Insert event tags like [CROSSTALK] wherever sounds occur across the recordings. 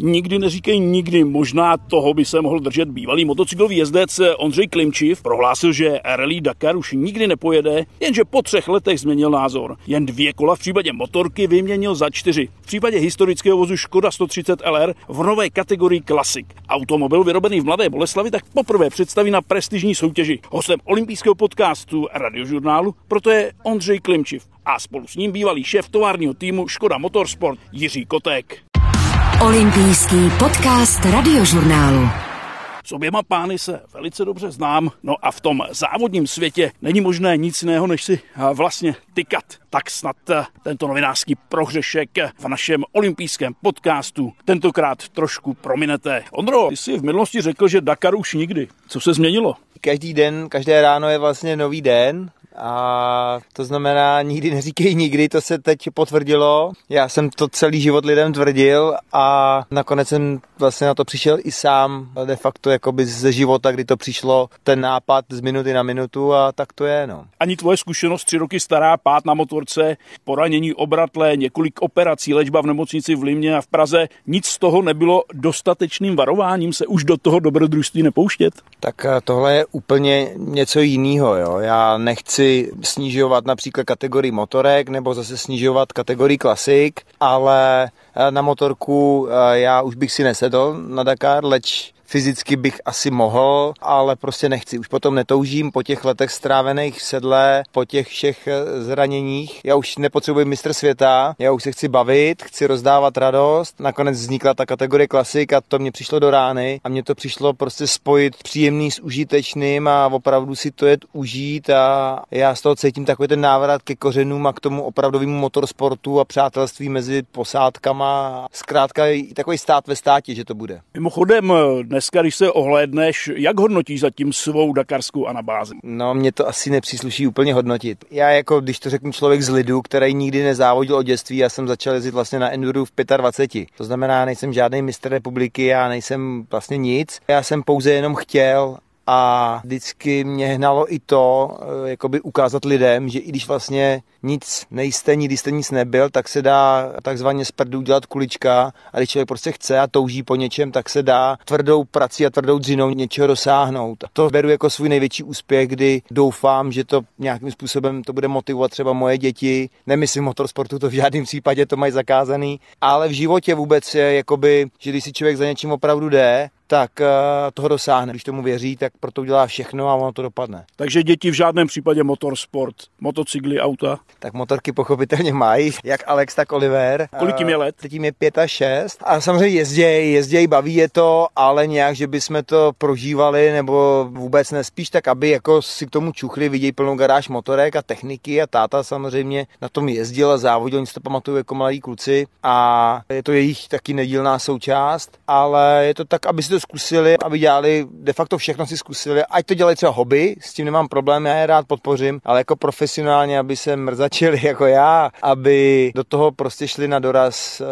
Nikdy neříkej nikdy, možná toho by se mohl držet bývalý motocyklový jezdec Ondřej Klimčiv. Prohlásil, že Rally Dakar už nikdy nepojede, jenže po třech letech změnil názor. Jen dvě kola v případě motorky vyměnil za čtyři. V případě historického vozu Škoda 130 LR v nové kategorii Classic. Automobil vyrobený v Mladé Boleslavi tak poprvé představí na prestižní soutěži. Hostem olympijského podcastu radiožurnálu proto je Ondřej Klimčiv a spolu s ním bývalý šéf továrního týmu Škoda Motorsport Jiří Kotek. Olympijský podcast radiožurnálu. S oběma pány se velice dobře znám, no a v tom závodním světě není možné nic jiného, než si vlastně tykat. Tak snad tento novinářský prohřešek v našem olympijském podcastu tentokrát trošku prominete. Ondro, ty jsi v minulosti řekl, že Dakar už nikdy. Co se změnilo? Každý den, každé ráno je vlastně nový den a to znamená, nikdy neříkej nikdy, to se teď potvrdilo. Já jsem to celý život lidem tvrdil a nakonec jsem vlastně na to přišel i sám, de facto jakoby ze života, kdy to přišlo, ten nápad z minuty na minutu a tak to je, no. Ani tvoje zkušenost tři roky stará, pát na motorce, poranění obratle, několik operací, léčba v nemocnici v Limě a v Praze, nic z toho nebylo dostatečným varováním se už do toho dobrodružství nepouštět? Tak eh, tohle je úplně něco jiného, jo. Já nechci snižovat například kategorii motorek nebo zase snižovat kategorii klasik, ale eh, na motorku eh, já už bych si nesedl na Dakar, leč fyzicky bych asi mohl, ale prostě nechci. Už potom netoužím po těch letech strávených sedle, po těch všech eh, zraněních. Já už nepotřebuji mistr světa, já už se chci bavit, chci rozdávat radost. Nakonec vznikla ta kategorie klasik a to mě přišlo do rány a mě to přišlo prostě spojit příjemný s užitečným a opravdu si to jet užít a já z toho cítím takový ten návrat ke kořenům a k tomu opravdovému motorsportu a přátelství mezi posádkama. Zkrátka takový stát ve státě, že to bude. Mimochodem, dneska, když se ohlédneš, jak hodnotíš zatím svou dakarskou anabázi? No, mě to asi nepřísluší úplně hodnotit. Já jako, když to řeknu člověk z lidu, který nikdy nezávodil od dětství, já jsem začal jezdit vlastně na enduru v 25. To znamená, nejsem žádný mistr republiky, já nejsem vlastně nic. Já jsem pouze jenom chtěl, a vždycky mě hnalo i to, eh, jakoby ukázat lidem, že i když vlastně nic nejste, nikdy jste nic nebyl, tak se dá takzvaně z prdu udělat kulička a když člověk prostě chce a touží po něčem, tak se dá tvrdou prací a tvrdou dřinou něčeho dosáhnout. To beru jako svůj největší úspěch, kdy doufám, že to nějakým způsobem to bude motivovat třeba moje děti. Nemyslím motorsportu, to v žádném případě to mají zakázaný, ale v životě vůbec je jakoby, že když si člověk za něčím opravdu jde, tak uh, toho dosáhne. Když tomu věří, tak proto udělá všechno a ono to dopadne. Takže děti v žádném případě motorsport, motocykly, auta? Tak motorky pochopitelně mají, jak Alex, tak Oliver. Kolik jim je let? Teď jim je pět a šest. A samozřejmě jezděj, jezděj, baví je to, ale nějak, že bychom to prožívali nebo vůbec nespíš, tak aby jako si k tomu čuchli, vidějí plnou garáž motorek a techniky a táta samozřejmě na tom jezdil a závodil, oni si to pamatují jako mladí kluci a je to jejich taky nedílná součást, ale je to tak, aby si to zkusili, aby dělali de facto všechno si zkusili, ať to dělají třeba hobby, s tím nemám problém, já je rád podpořím, ale jako profesionálně, aby se mrzačili [LAUGHS] jako já, aby do toho prostě šli na doraz eh,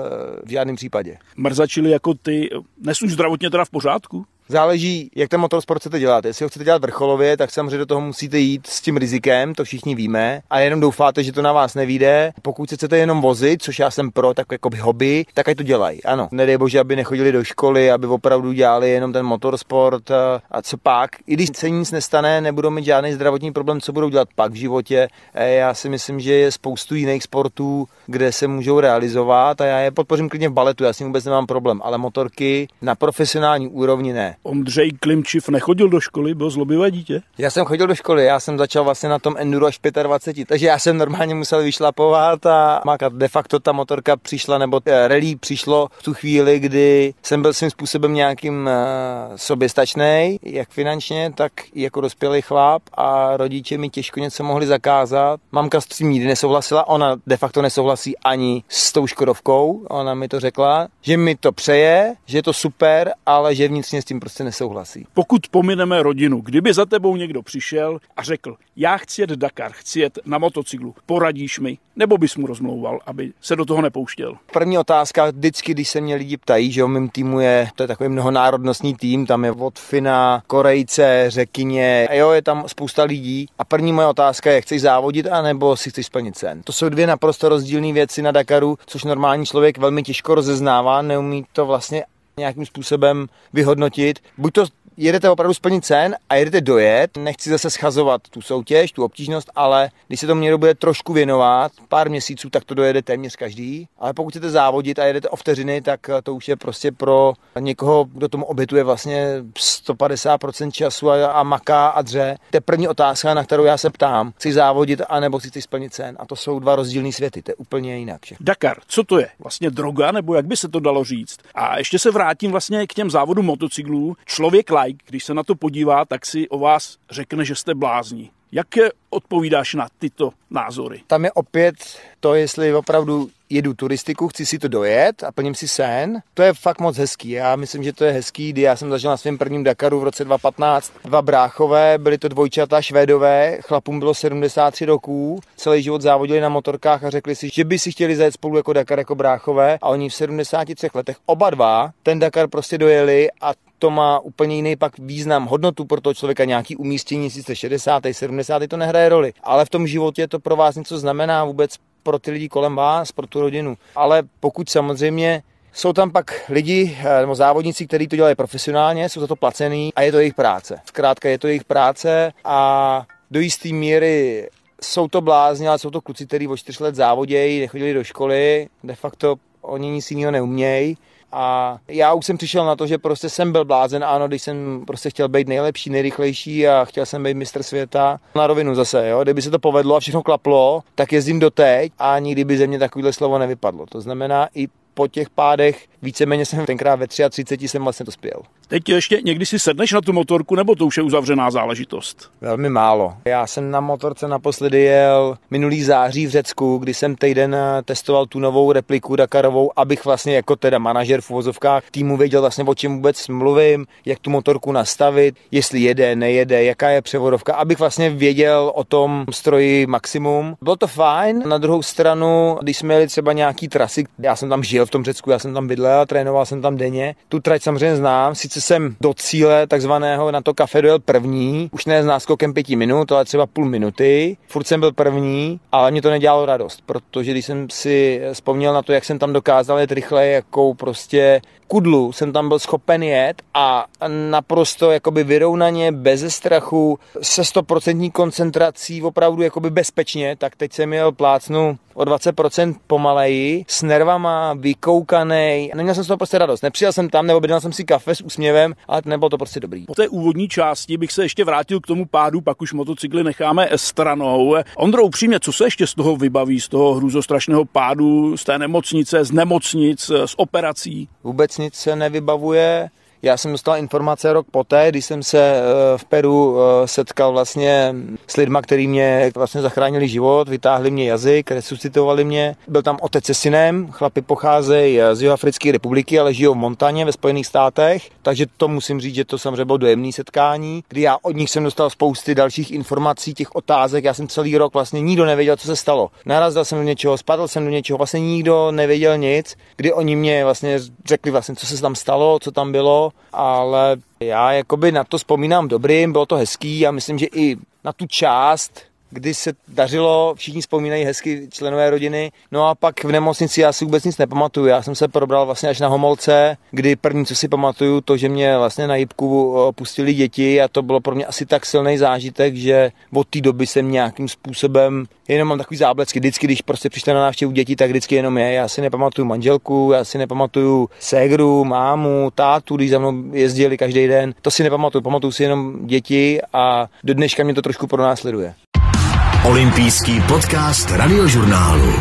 v žádném případě. Mrzačili jako ty, nesuň zdravotně teda v pořádku? Záleží, jak ten motorsport chcete dělat. Jestli ho chcete dělat vrcholově, tak samozřejmě do toho musíte jít s tím rizikem, to všichni víme, a jenom doufáte, že to na vás nevíde. Pokud se chcete jenom vozit, což já jsem pro, tak jako by hobby, tak ať to dělají. Ano, nedej bože, aby nechodili do školy, aby opravdu dělali jenom ten motorsport a, a co pak. I když se nic nestane, nebudou mít žádný zdravotní problém, co budou dělat pak v životě. E, já si myslím, že je spoustu jiných sportů, kde se můžou realizovat a já je podpořím klidně v baletu, já s tím vůbec nemám problém, ale motorky na profesionální úrovni ne. Ondřej Klimčiv nechodil do školy, byl zlobivé dítě? Já jsem chodil do školy, já jsem začal vlastně na tom enduro až 25, takže já jsem normálně musel vyšlapovat a mákat. De facto ta motorka přišla, nebo eh, rally přišlo v tu chvíli, kdy jsem byl svým způsobem nějakým uh, soběstačný, jak finančně, tak jako dospělý chlap a rodiče mi těžko něco mohli zakázat. Mamka s tím nikdy nesouhlasila, ona de facto nesouhlasí ani s tou Škodovkou, ona mi to řekla, že mi to přeje, že je to super, ale že vnitřně s tím prostě nesouhlasí. Pokud pomineme rodinu, kdyby za tebou někdo přišel a řekl, já chci jet Dakar, chci jet na motocyklu, poradíš mi, nebo bys mu rozmlouval, aby se do toho nepouštěl? První otázka, vždycky, když se mě lidi ptají, že o mým týmu je, to je takový mnohonárodnostní tým, tam je od Fina, Korejce, Řekyně, a jo, je tam spousta lidí. A první moje otázka je, chceš závodit, anebo si chceš splnit sen? To jsou dvě naprosto rozdílné věci na Dakaru, což normální člověk velmi těžko rozeznává, neumí to vlastně nějakým způsobem vyhodnotit. Buď to jedete opravdu splnit cen a jedete dojet. Nechci zase schazovat tu soutěž, tu obtížnost, ale když se tomu někdo bude trošku věnovat, pár měsíců, tak to dojede téměř každý. Ale pokud chcete závodit a jedete o vteřiny, tak to už je prostě pro někoho, kdo tomu obětuje vlastně 150% času a, a maká a dře. To je první otázka, na kterou já se ptám. Chci závodit anebo chci splnit cen. A to jsou dva rozdílné světy, to je úplně jinak. Že? Dakar, co to je? Vlastně droga, nebo jak by se to dalo říct? A ještě se vrátím vlastně k těm závodům motocyklů. Člověk like, když se na to podívá, tak si o vás řekne, že jste blázni. Jak odpovídáš na tyto názory? Tam je opět to, jestli opravdu jedu turistiku, chci si to dojet a plním si sen. To je fakt moc hezký. Já myslím, že to je hezký, kdy já jsem zažil na svém prvním Dakaru v roce 2015 dva bráchové, byly to dvojčata švédové, chlapům bylo 73 roků, celý život závodili na motorkách a řekli si, že by si chtěli zajet spolu jako Dakar jako bráchové a oni v 73 letech oba dva ten Dakar prostě dojeli a to má úplně jiný pak význam, hodnotu pro toho člověka, nějaký umístění, sice 60. 70. to nehraje roli, ale v tom životě to pro vás něco znamená vůbec pro ty lidi kolem vás, pro tu rodinu. Ale pokud samozřejmě jsou tam pak lidi eh, nebo závodníci, kteří to dělají profesionálně, jsou za to placený a je to jejich práce. Zkrátka je to jejich práce a do jisté míry jsou to blázni, ale jsou to kluci, kteří o 4 let závodějí, nechodili do školy, de facto oni nic jiného neumějí a já už jsem přišel na to, že prostě jsem byl blázen, ano, když jsem prostě chtěl být nejlepší, nejrychlejší a chtěl jsem být mistr světa. Na rovinu zase, jo, kdyby se to povedlo a všechno klaplo, tak jezdím doteď a nikdy by ze mě takovýhle slovo nevypadlo. To znamená, i po těch pádech víceméně jsem tenkrát ve 33 jsem vlastně to spěl. Teď ještě někdy si sedneš na tu motorku, nebo to už je uzavřená záležitost? Velmi málo. Já jsem na motorce naposledy jel minulý září v Řecku, kdy jsem týden eh, testoval tu novou repliku Dakarovou, abych vlastně jako teda manažer v uvozovkách týmu věděl vlastně o čem vůbec mluvím, jak tu motorku nastavit, jestli jede, nejede, jaká je převodovka, abych vlastně věděl o tom stroji maximum. Bylo to fajn, na druhou stranu, když jsme jeli třeba nějaký trasy, já jsem tam žil v tom Řecku, já jsem tam bydlel, trénoval jsem tam denně. Tu trať samozřejmě znám, sice jsem do cíle takzvaného na to kafe dojel první, už ne s náskokem pěti minut, ale třeba půl minuty. Furt jsem byl první, ale mě to nedělalo radost, protože když jsem si vzpomněl na to, jak jsem tam dokázal jet rychle, jakou prostě kudlu jsem tam byl schopen jet a naprosto jakoby vyrovnaně, bez strachu, se stoprocentní koncentrací, opravdu jakoby bezpečně, tak teď jsem jel plácnu o 20% pomaleji, s nervama, vykoukaný. Neměl jsem z toho prostě radost. Nepřijel jsem tam, nebo jsem si kafe s úsměvem, ale nebylo to prostě dobrý. Po té úvodní části bych se ještě vrátil k tomu pádu, pak už motocykly necháme stranou. Ondro, upřímně, co se ještě z toho vybaví, z toho hrůzostrašného pádu, z té nemocnice, z nemocnic, z operací? Vůbec nic se nevybavuje. Já jsem dostal informace rok poté, když jsem se eh, v Peru eh, setkal vlastně s lidma, kteří mě vlastně zachránili život, vytáhli mě jazyk, resuscitovali mě. Byl tam otec se synem, chlapi pocházejí z Jihoafrické republiky, ale žijou v Montaně ve Spojených státech, takže to musím říct, že to samozřejmě bylo dojemné setkání, kdy já od nich jsem dostal spousty dalších informací, těch otázek. Já jsem celý rok vlastně nikdo nevěděl, co se stalo. Narazil jsem do něčeho, spadl jsem do něčeho, vlastně nikdo nevěděl nic, kdy oni mě vlastně řekli vlastně, co se tam stalo, co tam bylo ale já jakoby na to vzpomínám dobrým, bylo to hezký a myslím, že i na tu část, kdy se dařilo, všichni vzpomínají hezky členové rodiny. No a pak v nemocnici já si vůbec nic nepamatuju. Já jsem se probral vlastně až na Homolce, kdy první, co si pamatuju, to, že mě vlastně na jibku pustili děti a to bylo pro mě asi tak silný zážitek, že od té doby jsem nějakým způsobem jenom mám takový záblecky. Vždycky, když prostě přišli na návštěvu děti, tak vždycky jenom je. Já si nepamatuju manželku, já si nepamatuju ségru, mámu, tátu, když za mnou jezdili každý den. To si nepamatuju, pamatuju si jenom děti a do dneška mě to trošku pronásleduje. Olympijský podcast radiožurnálu.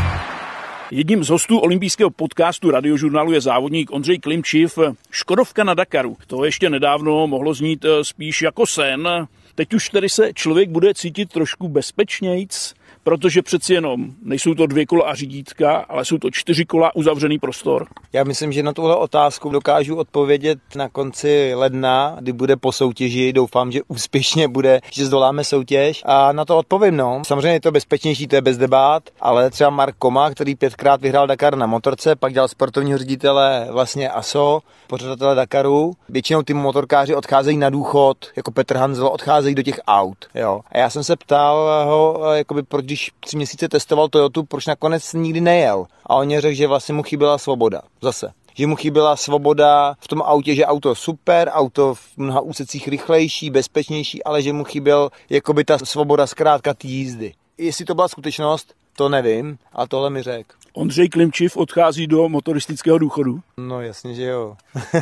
Jedním z hostů olympijského podcastu radiožurnálu je závodník Ondřej Klimčiv. Škodovka na Dakaru. To ještě nedávno mohlo znít eh, spíš jako sen. Teď už tedy se člověk bude cítit trošku bezpečnějc protože přeci jenom nejsou to dvě kola a řídítka, ale jsou to čtyři kola uzavřený prostor? Já myslím, že na tuhle otázku dokážu odpovědět na konci ledna, kdy bude po soutěži. Doufám, že úspěšně bude, že zdoláme soutěž. A na to odpovím, no. Samozřejmě je to bezpečnější, to je bez debát, ale třeba Mark Koma, který pětkrát vyhrál Dakar na motorce, pak dělal sportovního ředitele vlastně ASO, pořadatele Dakaru. Většinou ty motorkáři odcházejí na důchod, jako Petr Hanzel, odcházejí do těch aut. Jo. A já jsem se ptal ho, jakoby, proč když tři měsíce testoval Toyotu, proč nakonec nikdy nejel. A on řekl, že vlastně mu chyběla svoboda. Zase. že mu chyběla svoboda v tom autě, že auto super, auto v mnoha úsecích rychlejší, bezpečnější, ale že mu chyběl jakoby ta svoboda zkrátka té jízdy. Jestli to byla skutečnost, to nevím, a tohle mi řekl. Ondřej Klimčiv odchází do motoristického důchodu? No jasně, že jo.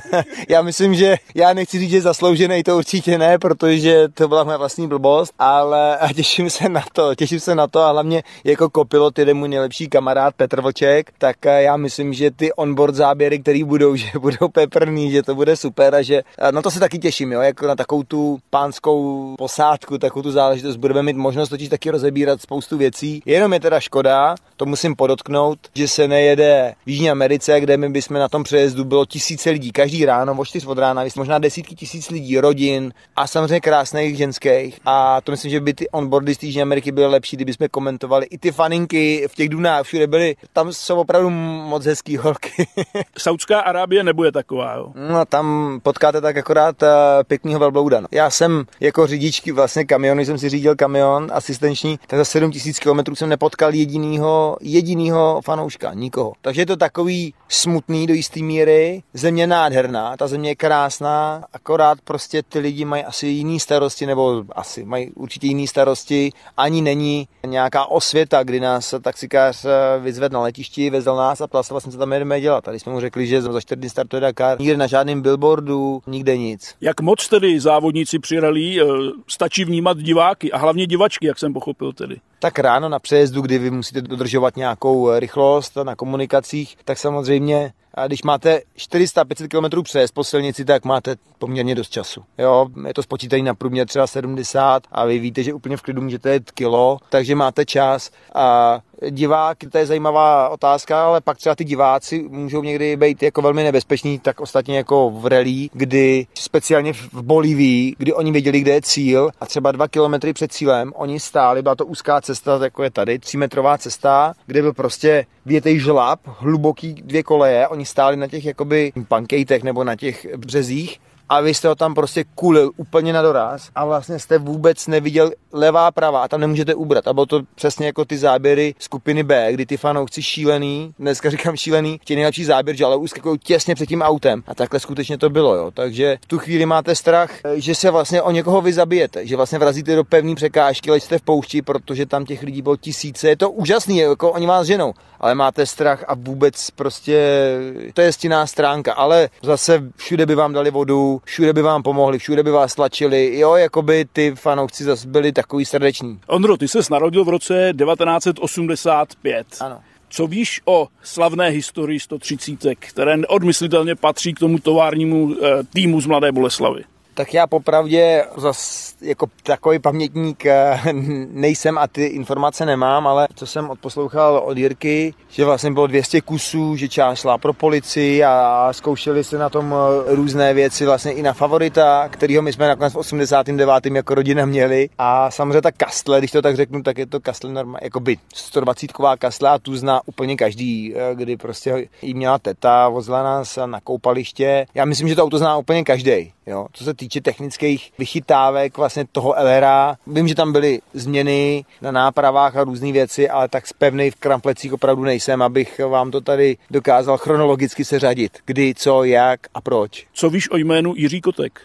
[LAUGHS] já myslím, že já nechci říct, že zasloužený to určitě ne, protože to byla moje vlastní blbost, ale a těším se na to, těším se na to a hlavně jako kopilot jde můj nejlepší kamarád Petr Vlček, tak já myslím, že ty onboard záběry, které budou, [LAUGHS] že budou peprný, že to bude super a že na to se taky těším, jo, jako na takovou tu pánskou posádku, takovou tu záležitost budeme mít možnost totiž taky rozebírat spoustu věcí. Jenom je teda škoda, to musím podotknout, že se nejede v Jižní Americe, kde my bychom na tom přejezdu bylo tisíce lidí. Každý ráno o 4 od rána, možná desítky tisíc lidí, rodin a samozřejmě krásných ženských. A to myslím, že by ty onboardy z Jižní Ameriky byly lepší, kdyby jsme komentovali i ty faninky v těch dunách, všude byly. Tam jsou opravdu moc hezký holky. [LAUGHS] Saudská Arábie nebude taková, jo? No tam potkáte tak akorát uh, pěknýho velblouda. No. Já jsem jako řidičky vlastně kamion, jsem si řídil kamion asistenční, tak za 7000 km jsem nepotkal jedinýho, jedinýho fanouška, nikoho. Takže je to takový smutný do jisté míry. Země nádherná, ta země je krásná, akorát prostě ty lidi mají asi jiný starosti, nebo asi mají určitě jiný starosti. Ani není nějaká osvěta, kdy nás taxikář eh, vyzvedl na letišti, vezl nás a ptal se vlastně, co tam jdeme dělat. Tady jsme mu řekli, že za čtyři startuje Dakar. Nikde na žádném billboardu, nikde nic. Jak moc tedy závodníci přirali, eh, stačí vnímat diváky a hlavně divačky, jak jsem pochopil tedy tak ráno na přejezdu, kdy vy musíte dodržovat nějakou eh, rychlost na komunikacích, tak samozřejmě a když máte 400-500 km přes po silnici, tak máte poměrně dost času. Jo, je to spočítaný na průměr třeba 70 a vy víte, že úplně v klidu můžete jet kilo, takže máte čas a divák, to je zajímavá otázka, ale pak třeba ty diváci můžou někdy být jako velmi nebezpeční, tak ostatně jako v relí, kdy speciálně v Bolívii, kdy oni věděli, kde je cíl a třeba dva kilometry před cílem oni stáli, byla to úzká cesta, jako je tady, třímetrová cesta, kde byl prostě větej žlab, hluboký dvě koleje, oni stáli na těch jakoby pankejtech nebo na těch březích a vy jste ho tam prostě kulil úplně na doraz a vlastně jste vůbec neviděl levá pravá a tam nemůžete ubrat. A bylo to přesně jako ty záběry skupiny B, kdy ty fanoušci šílený, dneska říkám šílený, chtějí nejlepší záběr, že ale uskakují těsně před tím autem. A takhle skutečně to bylo, jo. Takže v tu chvíli máte strach, že se vlastně o někoho vy zabijete, že vlastně vrazíte do pevné překážky, ale jste v poušti, protože tam těch lidí bylo tisíce. Je to úžasný, jako oni vás ženou, ale máte strach a vůbec prostě to je stinná stránka, ale zase všude by vám dali vodu, všude by vám pomohli, všude by vás tlačili, jo, jako by ty fanoušci zase byli takový srdeční. Ondro, ty se narodil v roce 1985. Ano. Co víš o slavné historii 130, které neodmyslitelně patří k tomu továrnímu e, týmu z Mladé Boleslavy? Tak já popravdě zas jako takový pamětník eh, [LAUGHS] nejsem a ty informace nemám, ale co jsem odposlouchal od Jirky, že vlastně bylo 200 kusů, že část šla pro policii a zkoušeli se na tom eh, různé věci vlastně i na favorita, kterýho my jsme nakonec v 89. jako rodina měli. A samozřejmě ta kastle, když to tak řeknu, tak je to kastle normálně, jako by 120 ková kastle a tu zná úplně každý, eh, kdy prostě jí měla teta, vozila nás na koupaliště. Já myslím, že to auto zná úplně každý. Jo, co se týče technických vychytávek vlastně toho LRA, vím, že tam byly změny na nápravách a různé věci, ale tak pevný v kramplecích opravdu nejsem, abych vám to tady dokázal chronologicky seřadit. Kdy, co, jak a proč. Co víš o jménu Jiří Kotek?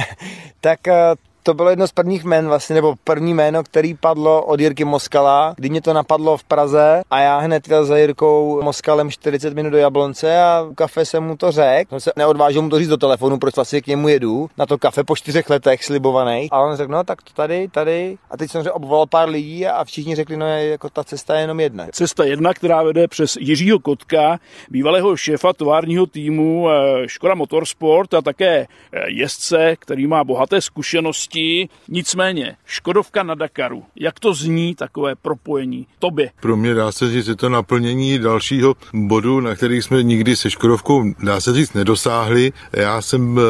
[LAUGHS] tak eh, to bylo jedno z prvních jmén vlastně, nebo první jméno, který padlo od Jirky Moskala, kdy mě to napadlo v Praze a já hned jel za Jirkou Moskalem 40 minut do Jablonce a u kafe jsem mu to řekl. On se neodvážil mu to říct do telefonu, proč vlastně k němu jedu na to kafe po čtyřech letech slibovaný. A on řekl, no tak to tady, tady. A teď jsem obvolal pár lidí a všichni řekli, no jako ta cesta je jenom jedna. Cesta jedna, která vede přes Jiřího Kotka, bývalého šéfa továrního týmu eh, Škoda Motorsport a také eh, jezdce, který má bohaté zkušenosti rychlosti, nicméně Škodovka na Dakaru, jak to zní takové propojení tobě? Pro mě dá se říct, je to naplnění dalšího bodu, na který jsme nikdy se Škodovkou, dá se říct, nedosáhli. Já jsem eh,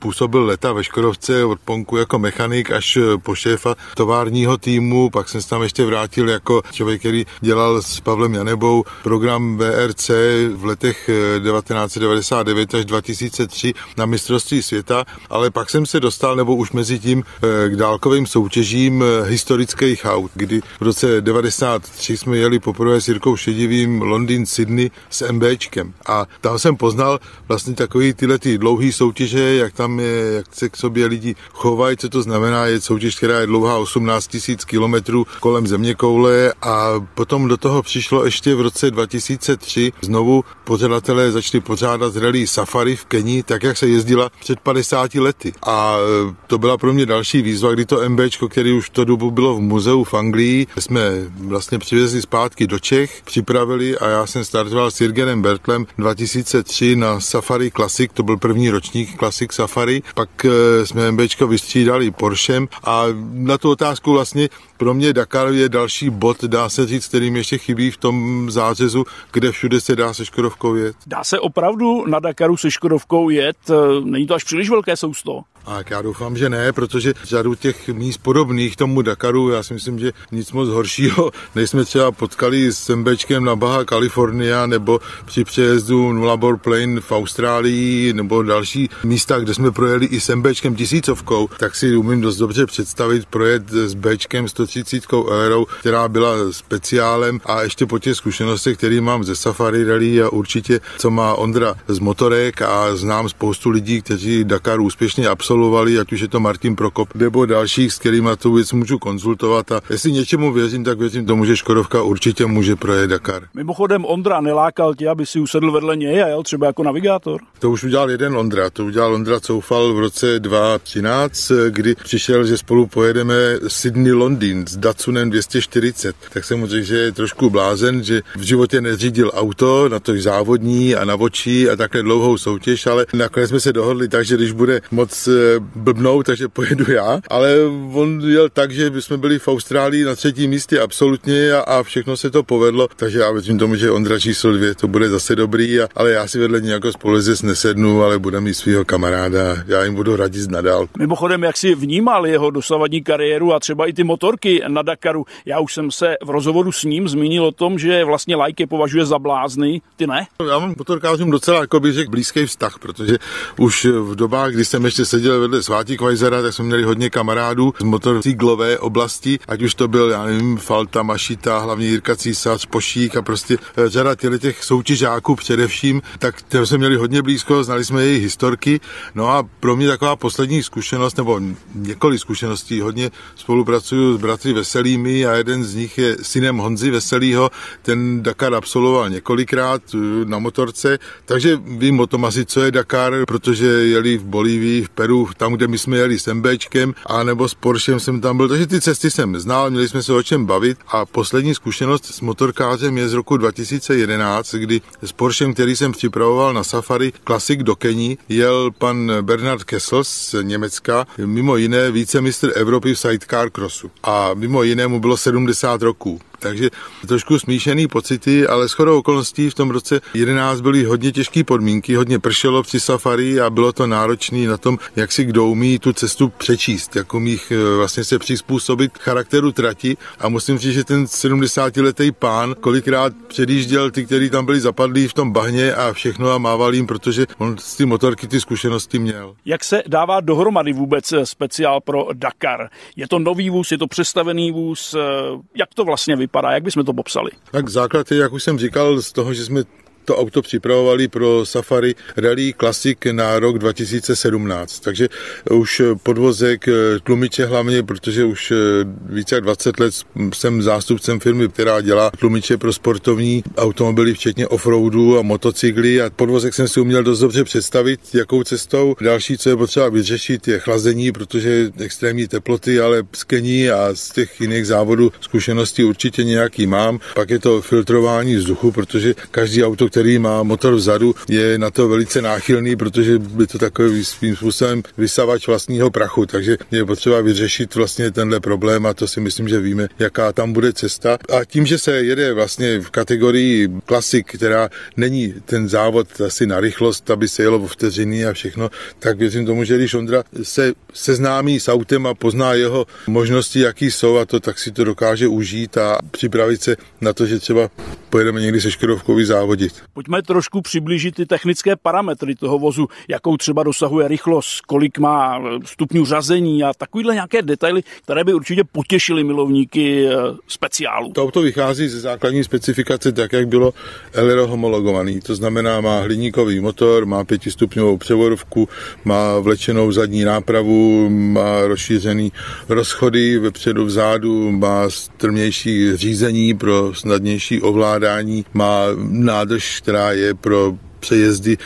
působil leta ve Škodovce od Ponku jako mechanik až eh, po šéfa továrního týmu, pak jsem se tam ještě vrátil jako člověk, který dělal s Pavlem Janebou program VRC v letech 1999 eh, až 2003 na mistrovství světa, ale pak jsem se dostal, nebo už mezi tím patřím k dálkovým soutěžím historických aut, kdy v roce 93 jsme jeli poprvé s Jirkou Šedivým Londýn, Sydney s MBčkem a tam jsem poznal vlastně takový tyhle ty dlouhé soutěže, jak tam je, jak se k sobě lidi chovají, co to znamená, je soutěž, která je dlouhá 18 000 kilometrů kolem země koule a potom do toho přišlo ještě v roce 2003 znovu pořadatelé začali pořádat rally Safari v Keni, tak jak se jezdila před 50 lety. A e, to byla pro mě další výzva, kdy to MBčko, který už tu dobu bylo v muzeu v Anglii, jsme vlastně přivezli zpátky do Čech, připravili a já jsem startoval s Jirgenem Bertlem 2003 na Safari Classic, to byl první ročník Classic Safari, pak e, jsme MBčko vystřídali Porschem a na tu otázku vlastně pro mě Dakar je další bod, dá se říct, kterým ještě chybí v tom zářezu, kde všude se dá se Škodovkou jet. Dá se opravdu na Dakaru se Škodovkou jet? Není to až příliš velké sousto? A já doufám, že ne, protože řadu těch míst podobných tomu Dakaru, já si myslím, že nic moc horšího, než jsme třeba potkali s Sembečkem na Baha California nebo při přejezdu Nullarbor Plain v Austrálii nebo další místa, kde jsme projeli i Sembečkem tisícovkou, tak si umím dost dobře představit projet s Bčkem 130 Aero, která byla speciálem a ještě po těch zkušenostech, které mám ze Safari Rally a určitě, co má Ondra z motorek a znám spoustu lidí, kteří Dakar úspěšně absolvovali absolvovali, ať už je to Martin Prokop nebo dalších, s kterými tu věc můžu konzultovat. A jestli něčemu věřím, tak věřím tomu, že Škodovka určitě může projet Dakar. Mimochodem Ondra nelákal tě, aby si usedl vedle něj a jel třeba jako navigátor? To už udělal jeden Ondra. To udělal Ondra Coufal v roce 2013, kdy přišel, že spolu pojedeme Sydney Londýn s Datsunem 240. Tak jsem mu řekl, že je trošku blázen, že v životě neřídil auto, na to závodní a na očí a takhle dlouhou soutěž, ale nakonec jsme se dohodli tak, že když bude moc blbnout, takže pojedu já, ale on jel tak, že jsme byli v Austrálii na třetím místě absolutně a, a všechno se to povedlo, takže já věřím tomu, že Ondra číslo dvě to bude zase dobrý, a, ale já si vedle něj jako spolezec nesednu, ale bude mít svého kamaráda, já jim budu radit nadál. Mimochodem, jak si vnímal jeho dosavadní kariéru a třeba i ty motorky na Dakaru, já už jsem se v rozhovoru s ním zmínil o tom, že vlastně lajky považuje za blázny, ty ne? Já mám motorkářům docela, jako bych řekl, blízký vztah, protože už v dobách, kdy jsem ještě seděl vedle Svátí Kvajzera, tak jsme měli hodně kamarádů z motocyklové oblasti, ať už to byl, já nevím, Falta, Mašita, hlavně Jirka Císař, Pošík a prostě eh, řada těch soutěžáků především, tak těm jsme měli hodně blízko, znali jsme jejich historky. No a pro mě taková poslední zkušenost, nebo několik zkušeností, hodně spolupracuju s bratry Veselými a jeden z nich je synem Honzy Veselýho, ten Dakar absolvoval několikrát eh, na motorce, takže vím o tom asi, co je Dakar, protože jeli v Bolívii, v Peru, tam, kde my jsme jeli s MBčkem, a nebo s Porschem jsem tam byl, takže ty cesty jsem znal, měli jsme se o čem bavit a poslední zkušenost s motorkářem je z roku 2011, kdy s Porschem, který jsem připravoval na Safari Classic do Keni, jel pan Bernard Kessel z Německa, mimo jiné vícemistr Evropy v sidecar crossu. A mimo jiné mu bylo 70 roků. Takže trošku smíšený pocity, ale shodou okolností v tom roce 11 byly hodně těžké podmínky, hodně pršelo při safari a bylo to náročné na tom, jak si kdo umí tu cestu přečíst, jak umí eh, vlastně se přizpůsobit charakteru trati a musím říct, že ten 70-letý pán kolikrát předjížděl ty, kteří tam byli zapadlí v tom bahně a všechno a mával jim, protože on z ty motorky ty zkušenosti měl. Jak se dává dohromady vůbec eh, speciál pro Dakar? Je to nový vůz, je to přestavený vůz? Eh, jak to vlastně vypadá? Vypadá? Jak bychom to popsali? Tak základ je, jak už jsem říkal, z toho, že jsme to auto připravovali pro Safari Rally Classic na rok 2017. Takže už podvozek, eh, tlumiče hlavně, protože už eh, více jak 20 let jsem zástupcem firmy, která dělá tlumiče pro sportovní automobily, včetně offroadu a motocykly a podvozek jsem si uměl dost dobře představit, jakou cestou. Další, co je potřeba vyřešit, je chlazení, protože extrémní teploty, ale z Kení a z těch jiných závodů zkušenosti určitě nějaký mám. Pak je to filtrování vzduchu, protože každý auto, který má motor vzadu, je na to velice náchylný, protože by to takový svým způsobem vysavač vlastního prachu, takže je potřeba vyřešit vlastně tenhle problém a to si myslím, že víme, jaká tam bude cesta. A tím, že se jede vlastně v kategorii klasik, která není ten závod asi na rychlost, aby se jelo v vteřiny a všechno, tak věřím tomu, že když Ondra se seznámí s autem a pozná jeho možnosti, jaký jsou a to, tak si to dokáže užít a připravit se na to, že třeba pojedeme někdy se Škodovkou závodit. Pojďme trošku přiblížit ty technické parametry toho vozu, jakou třeba dosahuje rychlost, kolik má stupňů řazení a takovýhle nějaké detaily, které by určitě potěšily milovníky eh, speciálu. To auto vychází ze základní specifikace tak, jak bylo Elero homologovaný. To znamená, má hliníkový motor, má pětistupňovou převodovku, má vlečenou zadní nápravu, má rozšířený rozchody vepředu vzadu, má strmější řízení pro snadnější ovládání, má nádrž, která je pro přejezdy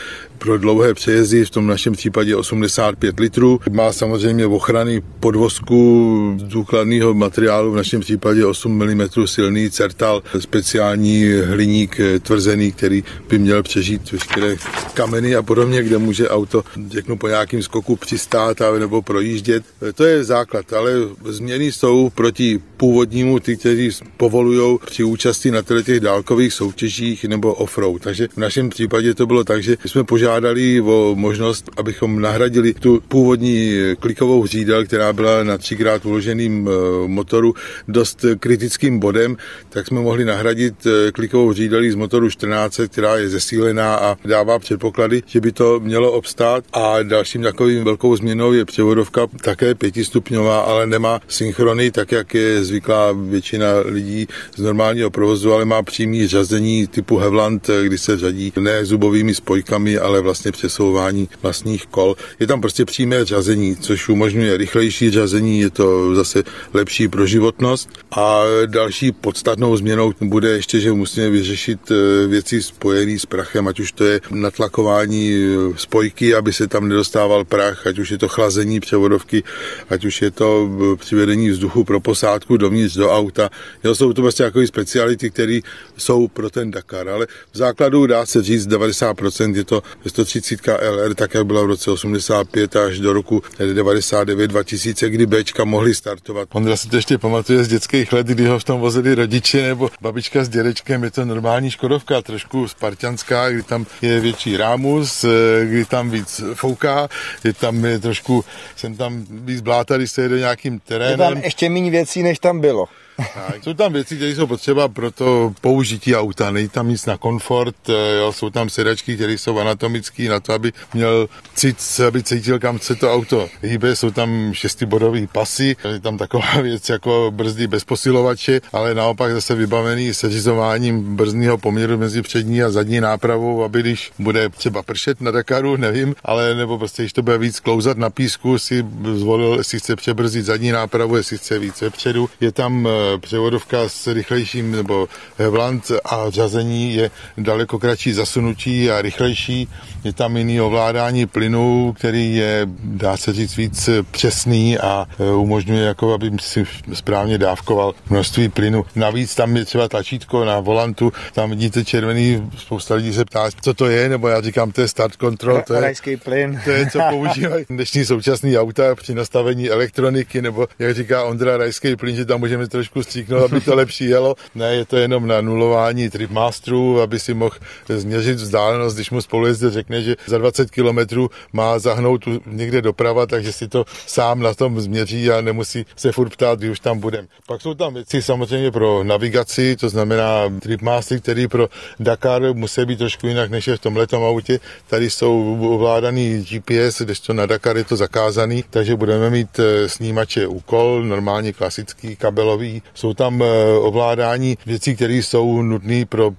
pro dlouhé přejezdy, v tom našem případě 85 litrů. Má samozřejmě ochrany podvozku důkladného materiálu, v našem případě 8 mm silný certal, speciální hliník tvrzený, který by měl přežít veškeré kameny a podobně, kde může auto, řeknu, po nějakým skoku přistát a, nebo projíždět. To je základ, ale změny jsou proti původnímu ty, kteří povolují při účasti na těch dálkových soutěžích nebo offroad. Takže v našem případě to bylo tak, že jsme požádali požádali o možnost, abychom nahradili tu původní klikovou řídel, která byla na třikrát uloženým eh, motoru dost kritickým bodem, tak jsme mohli nahradit eh, klikovou řídelí z motoru 14, která je zesílená a dává předpoklady, že by to mělo obstát. A dalším takovým velkou změnou je převodovka také pětistupňová, ale nemá synchrony, tak jak je zvyklá většina lidí z normálního provozu, ale má přímý řazení typu Hevland, eh, kdy se řadí ne zubovými spojkami, ale vlastně přesouvání vlastních kol. Je tam prostě přímé řazení, což umožňuje rychlejší řazení, je to zase lepší pro životnost. A další podstatnou změnou bude ještě, že musíme vyřešit eh, věci spojené s prachem, ať už to je natlakování eh, spojky, aby se tam nedostával prach, ať už je to chlazení převodovky, ať už je to eh, přivedení vzduchu pro posádku dovnitř do auta. Jo, jsou to vlastně takové speciality, které jsou pro ten Dakar, ale v základu dá se říct 90% je to 130 LR, tak jak byla v roce 85 až do roku 99-2000, kdy Bčka mohli startovat. On si to ještě pamatuje z dětských let, kdy ho v tom vozili rodiče nebo babička s dědečkem, je to normální Škodovka, trošku spartianská, kdy tam je větší rámus, kdy tam víc fouká, je tam je trošku, jsem tam víc bláta, když se jede nějakým terénem. Je tam ještě méně věcí, než tam bylo. Tak, jsou tam věci, které jsou potřeba pro to použití auta. Není tam nic na komfort, eh, jo, jsou tam sedačky, které jsou anatomické na to, aby měl cit, aby cítil, kam se to auto hýbe. Jsou tam šestibodové pasy, je tam taková [LAUGHS] věc jako brzdy bez posilovače, ale naopak zase vybavený seřizováním brzdního poměru mezi přední a zadní nápravou, aby když bude třeba pršet na Dakaru, nevím, ale nebo prostě, když to bude víc klouzat na písku, si zvolil, jestli chce přebrzdit zadní nápravu, jestli chce více předu. Je tam eh, převodovka s rychlejším nebo vlant a řazení je daleko kratší zasunutí a rychlejší. Je tam jiný ovládání plynu, který je, dá se říct, víc přesný a e, umožňuje, jako aby si správně dávkoval množství plynu. Navíc tam je třeba tlačítko na volantu, tam vidíte červený, spousta lidí se ptá, co to je, nebo já říkám, to je start control, to je, plyn. to je, co používají dnešní současný auta při nastavení elektroniky, nebo jak říká Ondra, rajský plyn, že tam můžeme trošku stříknout, aby to lepší jelo. Ne, je to jenom na nulování tripmasterů, aby si mohl změřit vzdálenost, když mu spolujezdec řekne, že za 20 km má zahnout někde doprava, takže si to sám na tom změří a nemusí se furt ptát, kdy už tam budeme. Pak jsou tam věci samozřejmě pro navigaci, to znamená tripmastery, který pro Dakar musí být trošku jinak, než je v tom letom autě. Tady jsou ovládaný GPS, když to na Dakar je to zakázaný, takže budeme mít eh, snímače úkol, normálně klasický kabelový jsou tam eh, ovládání věcí, které jsou nutné pro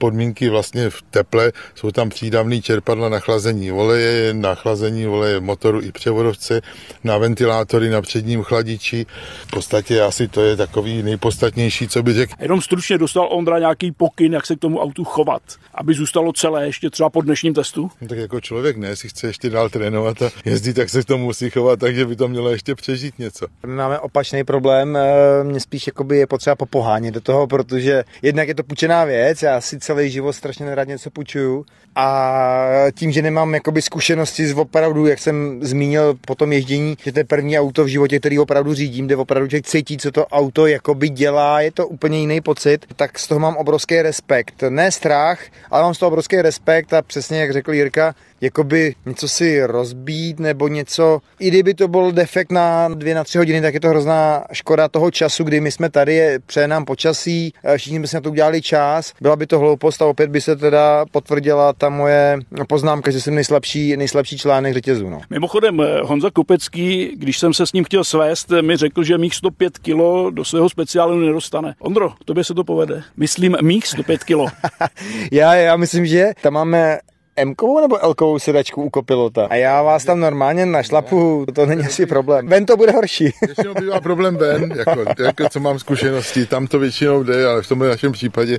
podmínky vlastně v teple. Jsou tam přídavný čerpadla na chlazení oleje, na chlazení oleje motoru i převodovce, na ventilátory na předním chladiči. V podstatě asi to je takový nejpodstatnější, co by řekl. Jenom stručně dostal Ondra nějaký pokyn, jak se k tomu autu chovat, aby zůstalo celé ještě třeba po dnešním testu? No, tak jako člověk ne, si chce ještě dál trénovat a jezdit, tak se k tomu musí chovat, takže by to mělo ještě přežít něco. Máme opačný problém, eh, mě spíš jakoby je potřeba popohánět do toho, protože jednak je to půjčená věc, já si celý život strašně nerad něco půjčuju a tím, že nemám jakoby zkušenosti z opravdu, jak jsem zmínil po tom ježdění, že to je první auto v životě, který opravdu řídím, kde opravdu člověk cítí, co to auto jakoby dělá, je to úplně jiný pocit, tak z toho mám obrovský respekt. Ne strach, ale mám z toho obrovský respekt a přesně jak řekl Jirka, jakoby něco si rozbít nebo něco, i kdyby to byl defekt na dvě, na tři hodiny, tak je to hrozná škoda toho času, kdy my jsme tady, je, přeje nám počasí, eh, všichni by si na to udělali čas, byla by to hloupost a opět by se teda potvrdila ta moje poznámka, že jsem nejslabší, nejslabší článek řetězu. No. Mimochodem, eh, Honza Kopecký, když jsem se s ním chtěl svést, mi řekl, že mých 105 kilo do svého speciálu nedostane. Ondro, tobě se to povede. Myslím mých 105 kilo. [LAUGHS] já, já myslím, že tam máme m nebo l sedačku u kopilota. A já vás tam normálně našlapu, to není asi problém. Ven to bude horší. Většinou bývá problém ven, jako, jako, co mám zkušenosti, tam to většinou jde, ale v tomhle našem případě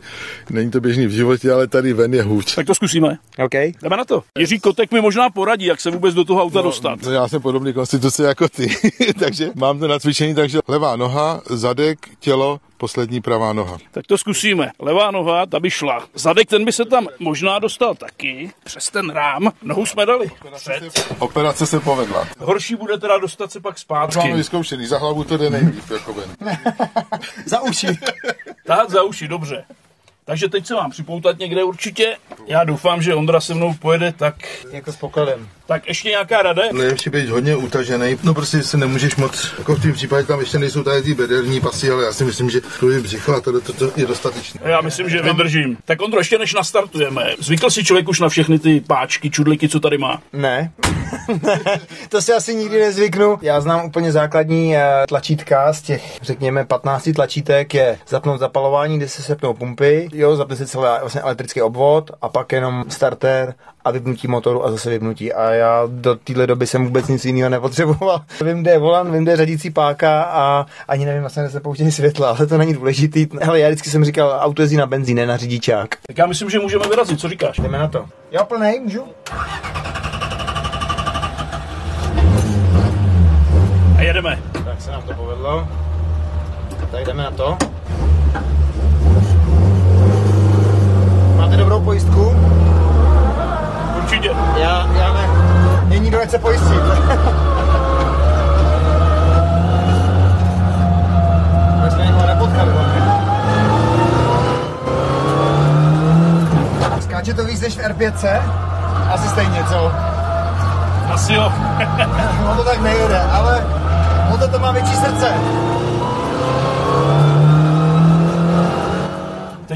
není to běžný v životě, ale tady ven je hůř. Tak to zkusíme. OK. Jdeme na to. Jiří Kotek mi možná poradí, jak se vůbec do toho auta no, dostat. No, já jsem podobný konstituce jako ty, [LAUGHS] takže mám to nacvičení, takže levá noha, zadek, tělo, poslední pravá noha. Tak to zkusíme. Levá noha, ta by šla. Zadek ten by se tam možná dostal taky. Přes ten rám. Nohu jsme dali. Operace, se, operace se povedla. Horší bude teda dostat se pak zpátky. Máme vyzkoušený, za hlavu to jde nejlíp. Jako [LAUGHS] za uši. Tak za uši, dobře. Takže teď se mám připoutat někde určitě. Já doufám, že Ondra se mnou pojede tak... Jako s pokladem. Tak ještě nějaká rada? Nejlepší být hodně utažený. No prostě se nemůžeš moc, jako v tom případě tam ještě nejsou tady ty bederní pasy, ale já si myslím, že to je břicho a to, to, to je dostatečné. Já myslím, že vydržím. Tak Ondro, ještě než nastartujeme, zvykl si člověk už na všechny ty páčky, čudliky, co tady má? Ne. [LAUGHS] to si asi nikdy nezvyknu. Já znám úplně základní eh, tlačítka z těch, řekněme, 15 tlačítek je zapnout zapalování, kde se sepnou pumpy, jo, zapne se celý vlastně elektrický obvod a pak jenom starter a vypnutí motoru a zase vypnutí. A já do téhle doby jsem vůbec nic jiného nepotřeboval. [LAUGHS] vím, kde je volan, vím, kde je řadící páka a ani nevím vlastně, kde se pouštění světla, ale to není důležitý. Hele, já vždycky jsem říkal, auto jezdí na benzín, ne na řidičák. Tak já myslím, že můžeme vyrazit, co říkáš? Jdeme na to. Já plnej, můžu? A jedeme. Tak se nám to povedlo. Tak jdeme na to. Dobrou pojistku? Určitě. Já, já ne. Není kdo se pojistit. Tak jsme někoho nepotkali. Skáče to víc než v R5? Asi stejně, co? Asi jo. [LAUGHS] no to tak nejde, ale motor to má větší srdce.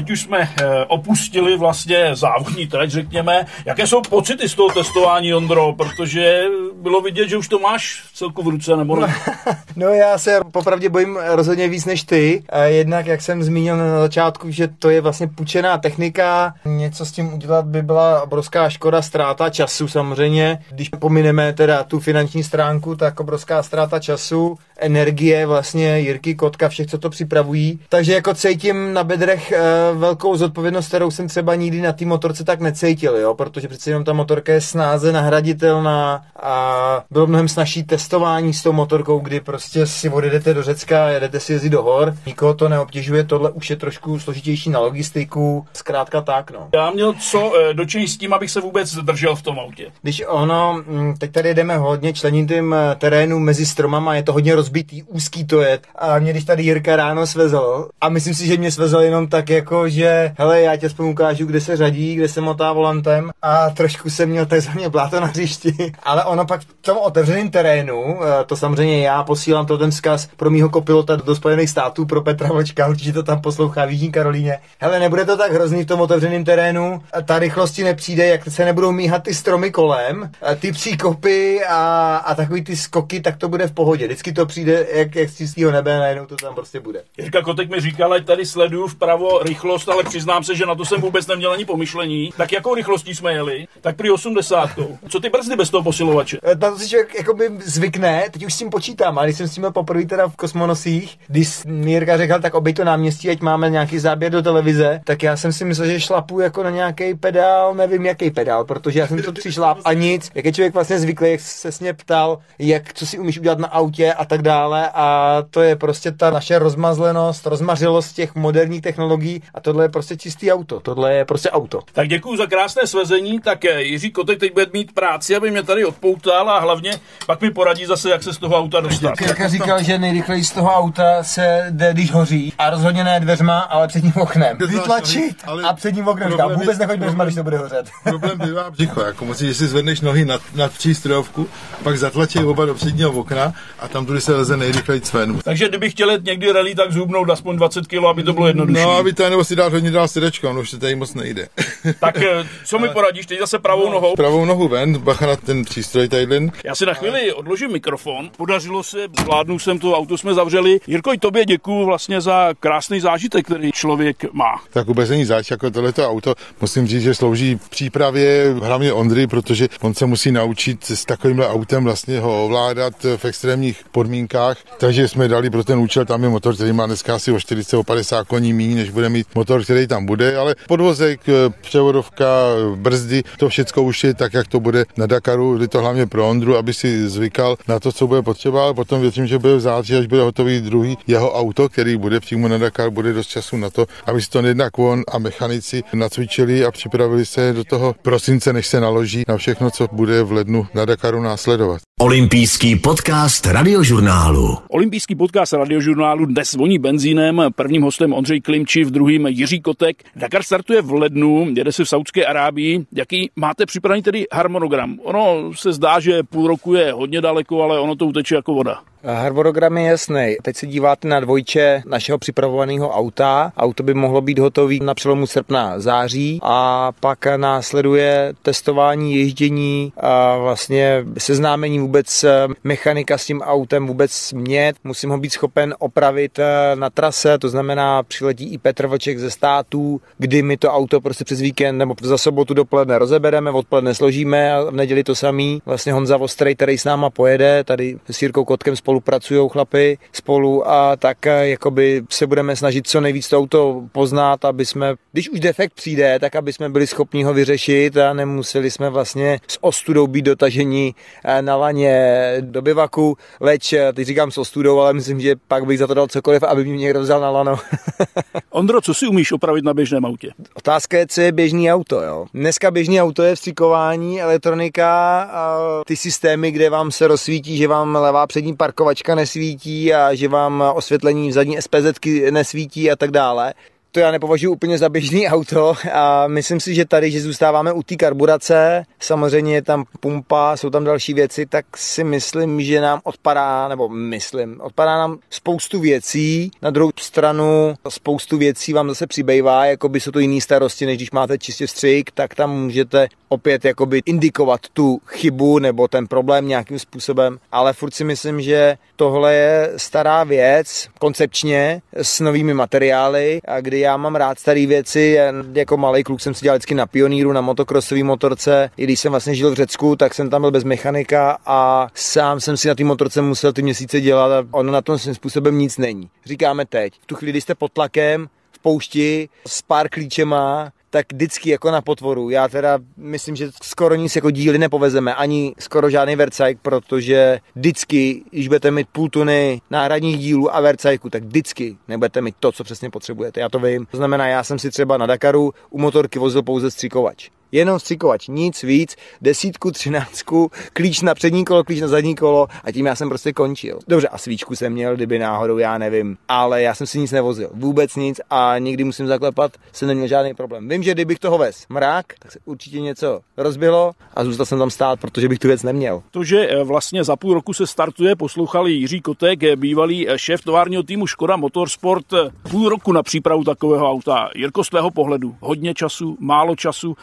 Teď už jsme eh, opustili vlastně závodní trať, řekněme. Jaké jsou pocity z toho testování, Ondro? Protože bylo vidět, že už to máš celku v ruce, nebo ne? [LAUGHS] No já se popravdě bojím rozhodně víc než ty. Jednak, jak jsem zmínil na začátku, že to je vlastně půjčená technika. Něco s tím udělat by byla obrovská škoda, ztráta času samozřejmě. Když pomineme teda tu finanční stránku, tak obrovská ztráta času, energie vlastně Jirky, Kotka, všech, co to připravují. Takže jako cítím na bedrech eh, velkou zodpovědnost, kterou jsem třeba nikdy na té motorce tak necítil, jo, protože přece jenom ta motorka je snáze nahraditelná a bylo mnohem snažší testování s tou motorkou, kdy prostě si odjedete do Řecka, jedete si jezdit do hor, nikoho to neobtěžuje, tohle už je trošku složitější na logistiku, zkrátka tak, no. Já měl co eh, dočinit s tím, abych se vůbec držel v tom autě. Když ono, mm, teď tady jdeme hodně členitým eh, terénu mezi stromama, je to hodně rozbitý, úzký to je. A mě když tady Jirka ráno svezl, a myslím si, že mě svezl jenom tak jako, že hele, já tě aspoň ukážu, kde se řadí, kde se motá volantem a trošku jsem měl [LAUGHS] takzvaně bláto na hřišti. Ale ono pak v tom otevřeném terénu, eh, to samozřejmě já posílám to ten vzkaz pro mýho kopilota do Spojených států, pro Petra Vlčka, určitě to tam poslouchá v Jižní Karolíně. Hele, nebude to tak hrozný v tom otevřeném terénu, ta rychlosti nepřijde, jak se nebudou míhat ty stromy kolem, ty příkopy a, a takový ty skoky, tak to bude v pohodě. Vždycky to přijde jak, jak z čistého nebe, najednou to tam prostě bude. Jirka Kotek mi říkal, ať tady sleduju vpravo rychlost, ale přiznám se, že na to jsem vůbec neměl ani pomyšlení. Tak jakou rychlostí jsme jeli? Tak při 80. Co ty brzdy bez toho posilovače? Na to si člověk jakoby zvykne, teď už s tím počítám, ale když jsem s tím byl poprvé teda v kosmonosích, když Mírka řekl, tak obej to náměstí, ať máme nějaký záběr do televize, tak já jsem si myslel, že šlapu jako na nějaký pedál, nevím jaký pedál, protože já jsem to přišláp a nic. Jak je člověk vlastně zvyklý, jak se s mě ptal, jak co si umíš udělat na autě a tak dále. A to je prostě ta naše rozmazlenost, rozmařilost těch moderních technologií. A tohle je prostě čistý auto, tohle je prostě auto. Tak děkuji za krásné svezení, tak eh, Jiří Kotek teď bude mít práci, aby mě tady odpoutal a hlavně pak mi poradí zase, jak se z toho auta dostat. Kirka říkal, že nejrychleji z toho auta se jde, když hoří. A rozhodně ne dveřma, ale předním oknem. Vytlačit Ale a předním oknem. Říkám, problém vůbec nechoď dveřma, problém- když to bude hořet. [LAUGHS] Problém bývá břicho, jako musíš, že si zvedneš nohy nad, nad přístrojovku, pak zatlačí oba do předního okna a tam tudy se leze nejrychleji ven. Takže kdybych chtěl jet někdy rally, tak zhubnout aspoň 20 kg, aby to bylo jednodušší. No, aby to nebo si dát hodně dál sedečko, no už to tady moc nejde. [LAUGHS] Tak eh, co mi poradíš, teď zase pravou nohou? Pravou nohu ven, bacha na ten přístroj tadyhle. Já si na chvíli odložím mikrofon. Podařilo se, zvládnu jsem to, auto jsme zavřeli. Jirko, i tobě děkuju vlastně za krásný zážitek, který člověk má. Tak vůbec není zač, jako tohleto auto, musím říct, že slouží přípravě hlavně Ondry, protože on se musí naučit s takovýmhle autem vlastně ho ovládat v extrémních podmínkách, takže jsme dali pro ten účel, tam je motor, který má dneska asi o 40, o 50 koní méně, než bude mít motor, který tam bude, ale podvozek, eh, převodovka, brzdy, to všechno už je tak, jak to bude na Dakaru, je to hlavně pro Ondru, aby si zvykal na to, co bude potřeba, ale potom věřím, že bude v září, až bude hotový druhý jeho auto, který bude přímo na Dakar, bude dost času na to, aby si to jednak on a mechanici nacvičili a připravili se do toho prosince, než se naloží na všechno, co bude v lednu na Dakaru následovat. Olympijský podcast radiožurnálu. Olympijský podcast radiožurnálu dnes voní benzínem. Prvním hostem Ondřej Klimčiv, druhým Jiří Kotek. Dakar startuje v lednu, jede se v Saudské Arábii. Jaký máte připravený tedy harmonogram? Ono se zdá, že půl roku je hodně daleko, ale ono to uteče jako voda. Harmonogram je jasný. Teď se díváte na dvojče našeho připravovaného auta. Auto by mohlo být hotový na přelomu srpna září a pak následuje testování ježdění a vlastně seznámení vůbec mechanika s tím autem vůbec mět. Musím ho být schopen opravit eh, na trase, to znamená přiletí i Petr Vlček ze států, kdy my to auto prostě přes víkend nebo za sobotu dopoledne rozebereme, odpoledne složíme a v neděli to samý. Vlastně Honza Ostrej, který s náma pojede, tady s Jirkou Kotkem spolupracují chlapy spolu a tak eh, jakoby se budeme snažit co nejvíc to auto poznat, aby jsme, když už defekt přijde, tak aby jsme byli schopni ho vyřešit a nemuseli jsme vlastně s ostudou být dotaženi eh, na laně do bivaku, leč, eh, teď říkám s ostudou, ale myslím, že pak bych za to dal cokoliv, aby mě někdo vzal na lano. [LAUGHS] Ondro, co si umíš opravit na běžném autě? Otázka je, co je běžný auto. Jo? Dneska běžný auto je vstřikování, elektronika a ty systémy, kde vám se rozsvítí, že vám levá přední parkovačka nesvítí a že vám osvětlení v zadní SPZ nesvítí a tak dále. To já nepovažuji úplně za běžný [LAUGHS] auto a myslím si, že tady, že zůstáváme u té karburace, samozřejmě je tam pumpa, jsou tam další věci, tak si myslím, že nám odpadá, nebo myslím, odpadá nám spoustu věcí. Na druhou stranu spoustu věcí vám zase přibývá, jako by jsou to jiné starosti, než když máte čistě střik, tak tam můžete opět jakoby indikovat tu chybu nebo ten problém nějakým způsobem, ale furt si myslím, že tohle je stará věc koncepčně s novými materiály a kdy já mám rád staré věci, jako malý kluk jsem si dělal vždycky na pioníru, na motokrosové motorce, i když jsem vlastně žil v Řecku, tak jsem tam byl bez mechanika a sám jsem si na té motorce musel ty měsíce dělat a ono na tom svým způsobem nic není. Říkáme teď, v tu chvíli, kdy jste pod tlakem, v poušti, s pár klíčema, tak vždycky jako na potvoru. Já teda myslím, že skoro nic jako díly nepovezeme, ani skoro žádný vercajk, protože vždycky, když budete mít půl tuny náhradních dílů a vercajku, tak vždycky nebudete mít to, co přesně potřebujete. Já to vím. To znamená, já jsem si třeba na Dakaru u motorky vozil pouze střikovač. Jenom střikovač, nic víc, desítku, třináctku, klíč na přední kolo, klíč na zadní kolo a tím já jsem prostě končil. Dobře, a svíčku jsem měl, kdyby náhodou, já nevím, ale já jsem si nic nevozil, vůbec nic a nikdy musím zaklepat, jsem neměl žádný problém. Vím, že kdybych toho vez mrák, tak se určitě něco rozbilo a zůstal jsem tam stát, protože bych tu věc neměl. To, že eh, vlastně za půl roku se startuje, poslouchali Jiří Kotek, eh, bývalý eh, šéf továrního týmu Škoda Motorsport, půl roku na přípravu takového auta. Jirko, z tvého pohledu, hodně času, málo času.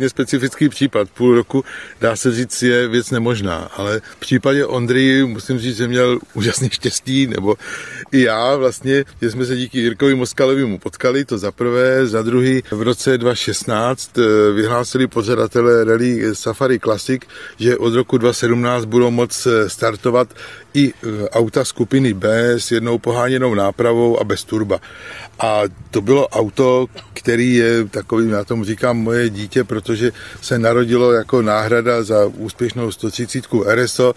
Hodně specifický případ. Půl roku, dá se říct, je věc nemožná, ale v případě Ondry musím říct, že měl úžasně štěstí, nebo i já vlastně, že jsme se díky Jirkovi Moskalovému potkali, to za prvé, za druhý v roce 2016 eh, vyhlásili pořadatelé Rally Safari Classic, že od roku 2017 budou moc eh, startovat i eh, auta skupiny B s jednou poháněnou nápravou a bez turba. A to bylo auto, který je takový, já tomu říkám, moje dítě, protože se narodilo jako náhrada za úspěšnou 130 RSO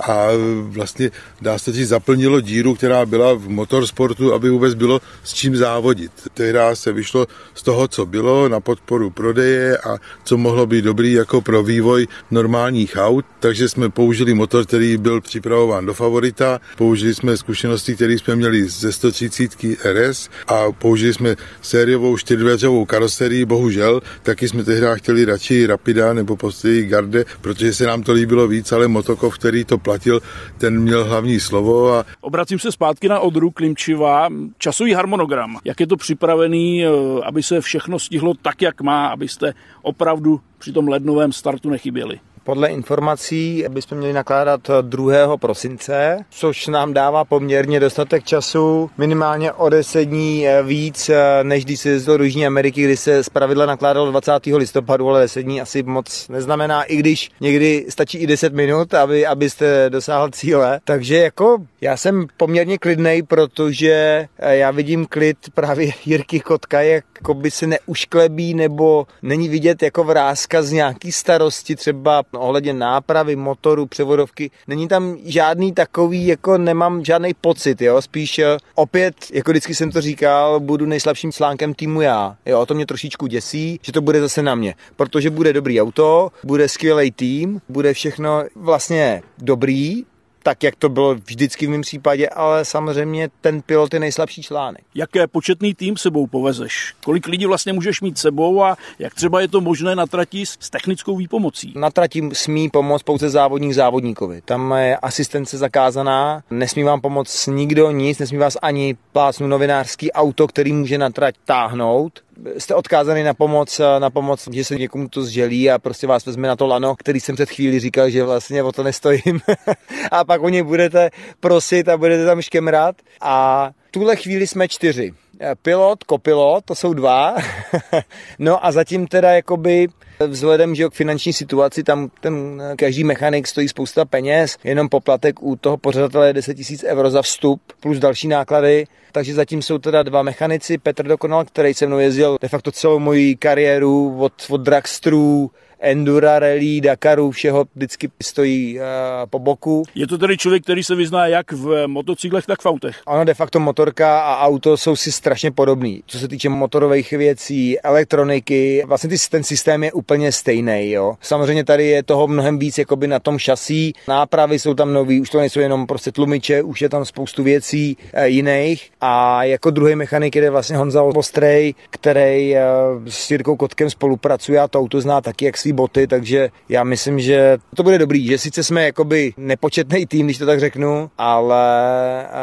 a vlastně dá se říct, zaplnilo díru, která byla v motorsportu, aby vůbec bylo s čím závodit. Tehdy se vyšlo z toho, co bylo na podporu prodeje a co mohlo být dobrý jako pro vývoj normálních aut, takže jsme použili motor, který byl připravován do favorita, použili jsme zkušenosti, které jsme měli ze 130 RS a použili jsme sériovou čtyřdveřovou karoserii, bohužel, taky jsme tehdy chtěli radši Rapida nebo později Garde, protože se nám to líbilo víc, ale Motokov, který to platil, ten měl hlavní slovo. A... Obracím se zpátky na Odru Klimčiva. Časový harmonogram, jak je to připravený, eh, aby se všechno stihlo tak, jak má, abyste opravdu při tom lednovém startu nechyběli? Podle informací bychom měli nakládat 2. prosince, což nám dává poměrně dostatek času, minimálně o 10 dní víc, než když se jezdil do Jižní Ameriky, kdy se zpravidla nakládalo 20. listopadu, ale 10 dní asi moc neznamená, i když někdy stačí i 10 minut, aby, abyste dosáhl cíle. Takže jako já jsem poměrně klidnej, protože já vidím klid právě [LAUGHS] Jirky Kotka, jak by se neušklebí nebo není vidět jako vrázka z nějaký starosti třeba ohledně nápravy, motoru, převodovky. Není tam žádný takový, jako nemám žádný pocit, jo, spíš eh, opět, jako vždycky jsem to říkal, budu nejslabším článkem týmu já. Jo, to mě trošičku děsí, že to bude zase na mě, protože bude dobrý auto, bude skvělý tým, bude všechno vlastně dobrý, tak, jak to bylo vždycky v mém případě, ale samozřejmě ten pilot je nejslabší článek. Jaké početný tým sebou povezeš? Kolik lidí vlastně můžeš mít sebou a jak třeba je to možné na trati s technickou výpomocí? Na trati smí pomoct pouze závodník závodníkovi. Tam je asistence zakázaná, nesmí vám pomoct nikdo nic, nesmí vás ani plácnu novinářský auto, který může na trať táhnout jste odkázaný na pomoc, na pomoc, že se někomu to zželí a prostě vás vezme na to lano, který jsem před chvíli říkal, že vlastně o to nestojím. [LAUGHS] a pak o něj budete prosit a budete tam škemrat. A tuhle chvíli jsme čtyři. Pilot, kopilot, to jsou dva. [LAUGHS] no a zatím teda jakoby vzhledem že k finanční situaci, tam ten každý mechanik stojí spousta peněz, jenom poplatek u toho pořadatele je 10 000 euro za vstup plus další náklady, takže zatím jsou teda dva mechanici, Petr Dokonal, který se mnou jezdil de facto celou moji kariéru od, od dragstrů, Endura, Rally, Dakaru, všeho vždycky stojí uh, po boku. Je to tedy člověk, který se vyzná jak v motocyklech, tak v autech? Ano, de facto motorka a auto jsou si strašně podobný. Co se týče motorových věcí, elektroniky, vlastně ty, ten systém je úplně stejný. Jo. Samozřejmě tady je toho mnohem víc jakoby na tom šasí. Nápravy jsou tam nový, už to nejsou jenom prostě tlumiče, už je tam spoustu věcí e, jiných. A jako druhý mechanik je vlastně Honza Ostrej, který e, s Jirkou Kotkem spolupracuje a to auto zná taky jak svý boty, takže já myslím, že to bude dobrý, že sice jsme jakoby nepočetný tým, když to tak řeknu, ale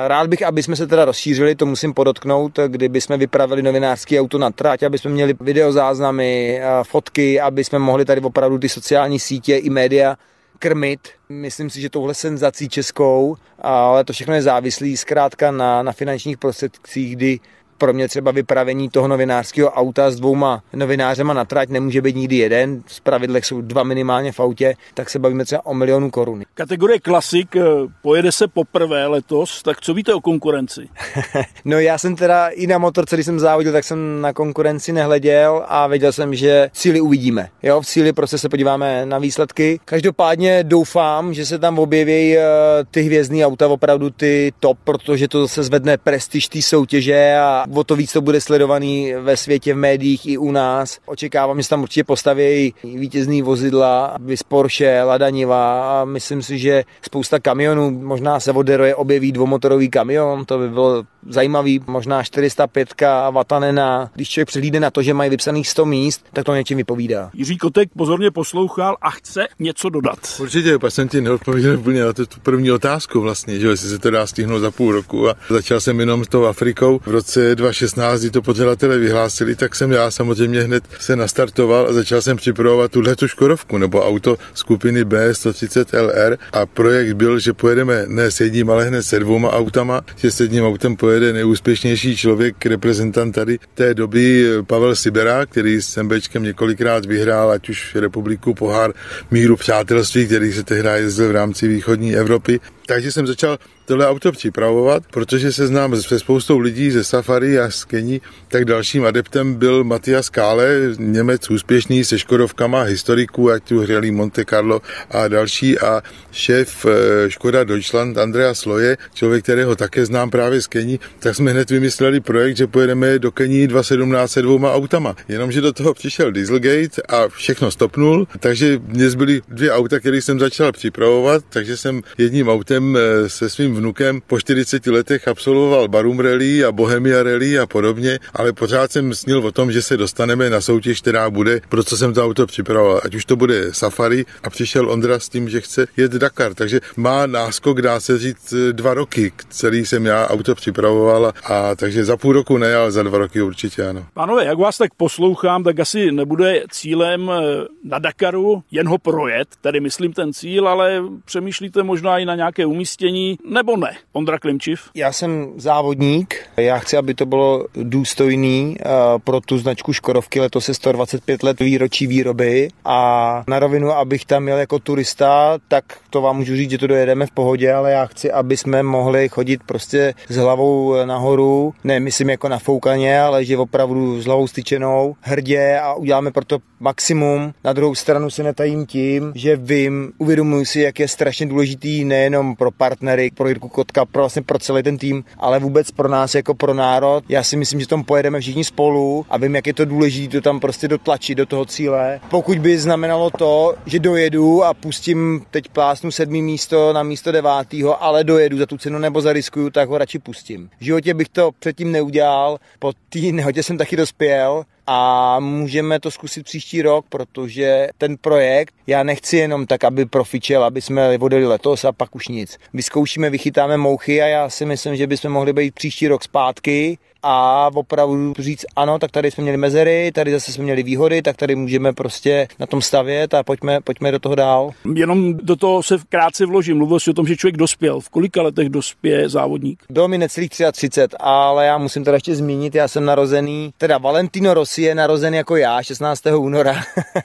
rád bych, aby jsme se teda rozšířili, to musím podotknout, kdyby jsme vypravili novinářský auto na trať, aby jsme měli videozáznamy, fotky, aby jsme mohli tady opravdu ty sociální sítě i média krmit. Myslím si, že touhle senzací českou, ale to všechno je závislý zkrátka na, na finančních prostředcích, kdy pro mě třeba vypravení toho novinářského auta s dvouma novinářema na trať nemůže být nikdy jeden, z pravidlech jsou dva minimálně v autě, tak se bavíme třeba o milionu korun. Kategorie klasik eh, pojede se poprvé letos, tak co víte o konkurenci? [LAUGHS] no já jsem teda i na motorce, když jsem závodil, tak jsem na konkurenci nehleděl a věděl jsem, že cíli uvidíme. Jo, v cíli prostě se podíváme na výsledky. Každopádně doufám, že se tam objeví eh, ty hvězdní auta, opravdu ty top, protože to zase zvedne prestiž té soutěže a o to víc to bude sledovaný ve světě, v médiích i u nás. Očekávám, že se tam určitě postaví vítězný vozidla, vys Porsche, Lada Niva a myslím si, že spousta kamionů, možná se od Deroje objeví dvomotorový kamion, to by bylo zajímavý, možná 405 Vatanena. Když člověk přehlídne na to, že mají vypsaných 100 míst, tak to něčím vypovídá. Jiří Kotek pozorně poslouchal a chce něco dodat. Určitě, pak jsem ti neodpověděl úplně na tu první otázku vlastně, že jestli se to dá stihnout za půl roku a začal jsem jenom s tou Afrikou. V roce 2016, kdy to pořadatelé vyhlásili, tak jsem já samozřejmě hned se nastartoval a začal jsem připravovat tuhle tu Škodovku nebo auto skupiny B130 LR a projekt byl, že pojedeme ne s jedním, ale hned se dvouma autama, že s jedním autem pojede nejúspěšnější člověk, reprezentant tady té doby Pavel Sibera, který s MBčkem několikrát vyhrál, ať už republiku pohár míru přátelství, který se tehdy jezdil v rámci východní Evropy Takže jsem začal tohle auto připravovat, protože se znám se spoustou lidí ze Safari a z Kení, tak dalším adeptem byl Matias Kále, Němec úspěšný se Škodovkama, historiků, ať tu hřelý Monte Carlo a další a šéf eh, Škoda Deutschland Andrea Sloje, člověk, kterého také znám právě z Kení, tak jsme hned vymysleli projekt, že pojedeme do Kení 2017 se dvouma autama. Jenomže do toho přišel Dieselgate a všechno stopnul, takže mě zbyly dvě auta, které jsem začal připravovat, takže jsem jedním autem eh, se svým vnukem po 40 letech absolvoval Barum Rally a Bohemia Rally a podobně, ale pořád jsem snil o tom, že se dostaneme na soutěž, která bude, pro co jsem to auto připravoval. Ať už to bude Safari a přišel Ondra s tím, že chce jet Dakar. Takže má náskok, dá se říct, dva roky, celý jsem já auto připravoval a, a takže za půl roku ne, ale za dva roky určitě ano. Pánové, jak vás tak poslouchám, tak asi nebude cílem eh, na Dakaru jen ho projet, tedy myslím ten cíl, ale přemýšlíte možná i na nějaké umístění, nebo ne? Ondra Klimčiv? Já jsem závodník, já chci, aby to bylo důstojný uh, pro tu značku Škodovky, letos je 125 let výročí výroby a na rovinu, abych tam měl jako turista, tak to vám můžu říct, že to dojedeme v pohodě, ale já chci, aby jsme mohli chodit prostě s hlavou nahoru, ne myslím jako na foukaně, ale že opravdu s hlavou styčenou, hrdě a uděláme pro to maximum. Na druhou stranu se netajím tím, že vím, uvědomuji si, jak je strašně důležitý nejenom pro partnery, pro Jirku Kotka, pro vlastně pro celý ten tým, ale vůbec pro nás jako pro národ. Já si myslím, že tom pojedeme všichni spolu a vím, jak je to důležité to tam prostě dotlačit do toho cíle. Pokud by znamenalo to, že dojedu a pustím teď plásnu sedmý místo na místo devátého, ale dojedu za tu cenu nebo zariskuju, tak ho radši pustím. V životě bych to předtím neudělal, po té nehodě jsem taky dospěl, a můžeme to zkusit příští rok, protože ten projekt, já nechci jenom tak, aby profičel, aby jsme vodili letos a pak už nic. Vyzkoušíme, vychytáme mouchy a já si myslím, že bychom mohli být příští rok zpátky a opravdu říct ano, tak tady jsme měli mezery, tady zase jsme měli výhody, tak tady můžeme prostě na tom stavět a pojďme, pojďme do toho dál. Jenom do toho se krátce vložím. Mluvil jsi o tom, že člověk dospěl. V kolika letech dospěje závodník? Bylo mi necelých 33, ale já musím teda ještě zmínit, já jsem narozený, teda Valentino Rossi je narozen jako já, 16. února,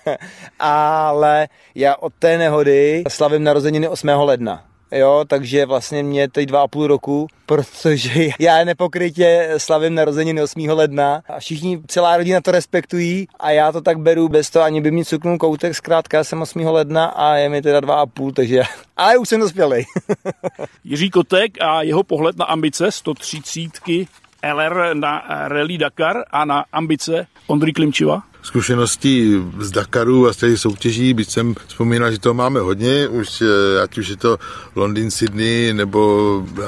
[LAUGHS] ale já od té nehody slavím narozeniny 8. ledna jo, takže vlastně mě teď dva a půl roku, protože [LAUGHS] já nepokrytě slavím narozeniny 8. ledna a všichni, celá rodina to respektují a já to tak beru bez toho, ani by mi cuknul koutek, zkrátka jsem 8. ledna a je mi teda dva a půl, takže [LAUGHS] ale už jsem dospělý. [LAUGHS] Jiří Kotek a jeho pohled na ambice 130 LR na Rally Dakar a na ambice Ondry Klimčiva? Zkušeností z Dakaru a z těch soutěží, byť jsem vzpomínal, že to máme hodně, už eh, ať už je to Londýn, Sydney nebo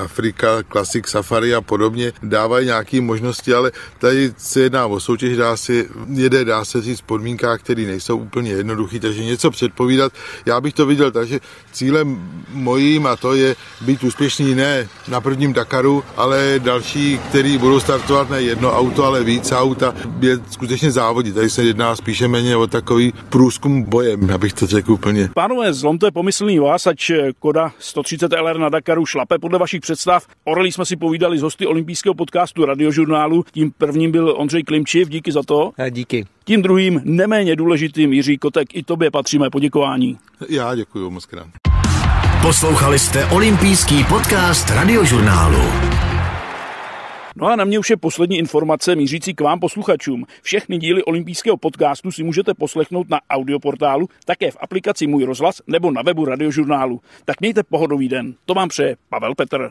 Afrika, Classic Safari a podobně, dávají nějaké možnosti, ale tady se jedná o soutěž, dá se, jede, dá se říct, podmínkách, které nejsou úplně jednoduché, takže něco předpovídat. Já bych to viděl, takže cílem mojím a to je být úspěšný ne na prvním Dakaru, ale další, který budou startovat ne jedno auto, ale víc aut a je skutečně závodit. Tady se jedná spíše méně o takový průzkum bojem, abych to řekl úplně. Pánové, zlomte pomyslný vás, ať Koda 130 LR na Dakaru šlape podle vašich představ. Orlí jsme si povídali z hosty olympijského podcastu radiožurnálu. Tím prvním byl Ondřej Klimčiv, díky za to. A díky. Tím druhým, neméně důležitým, Jiří Kotek, i tobě patříme poděkování. Já děkuji moc krát. Poslouchali jste olympijský podcast radiožurnálu. No a na mě už je poslední informace mířící k vám posluchačům. Všechny díly olympijského podcastu si můžete poslechnout na audioportálu, také v aplikaci Můj rozhlas nebo na webu radiožurnálu. Tak mějte pohodový den. To vám přeje Pavel Petr.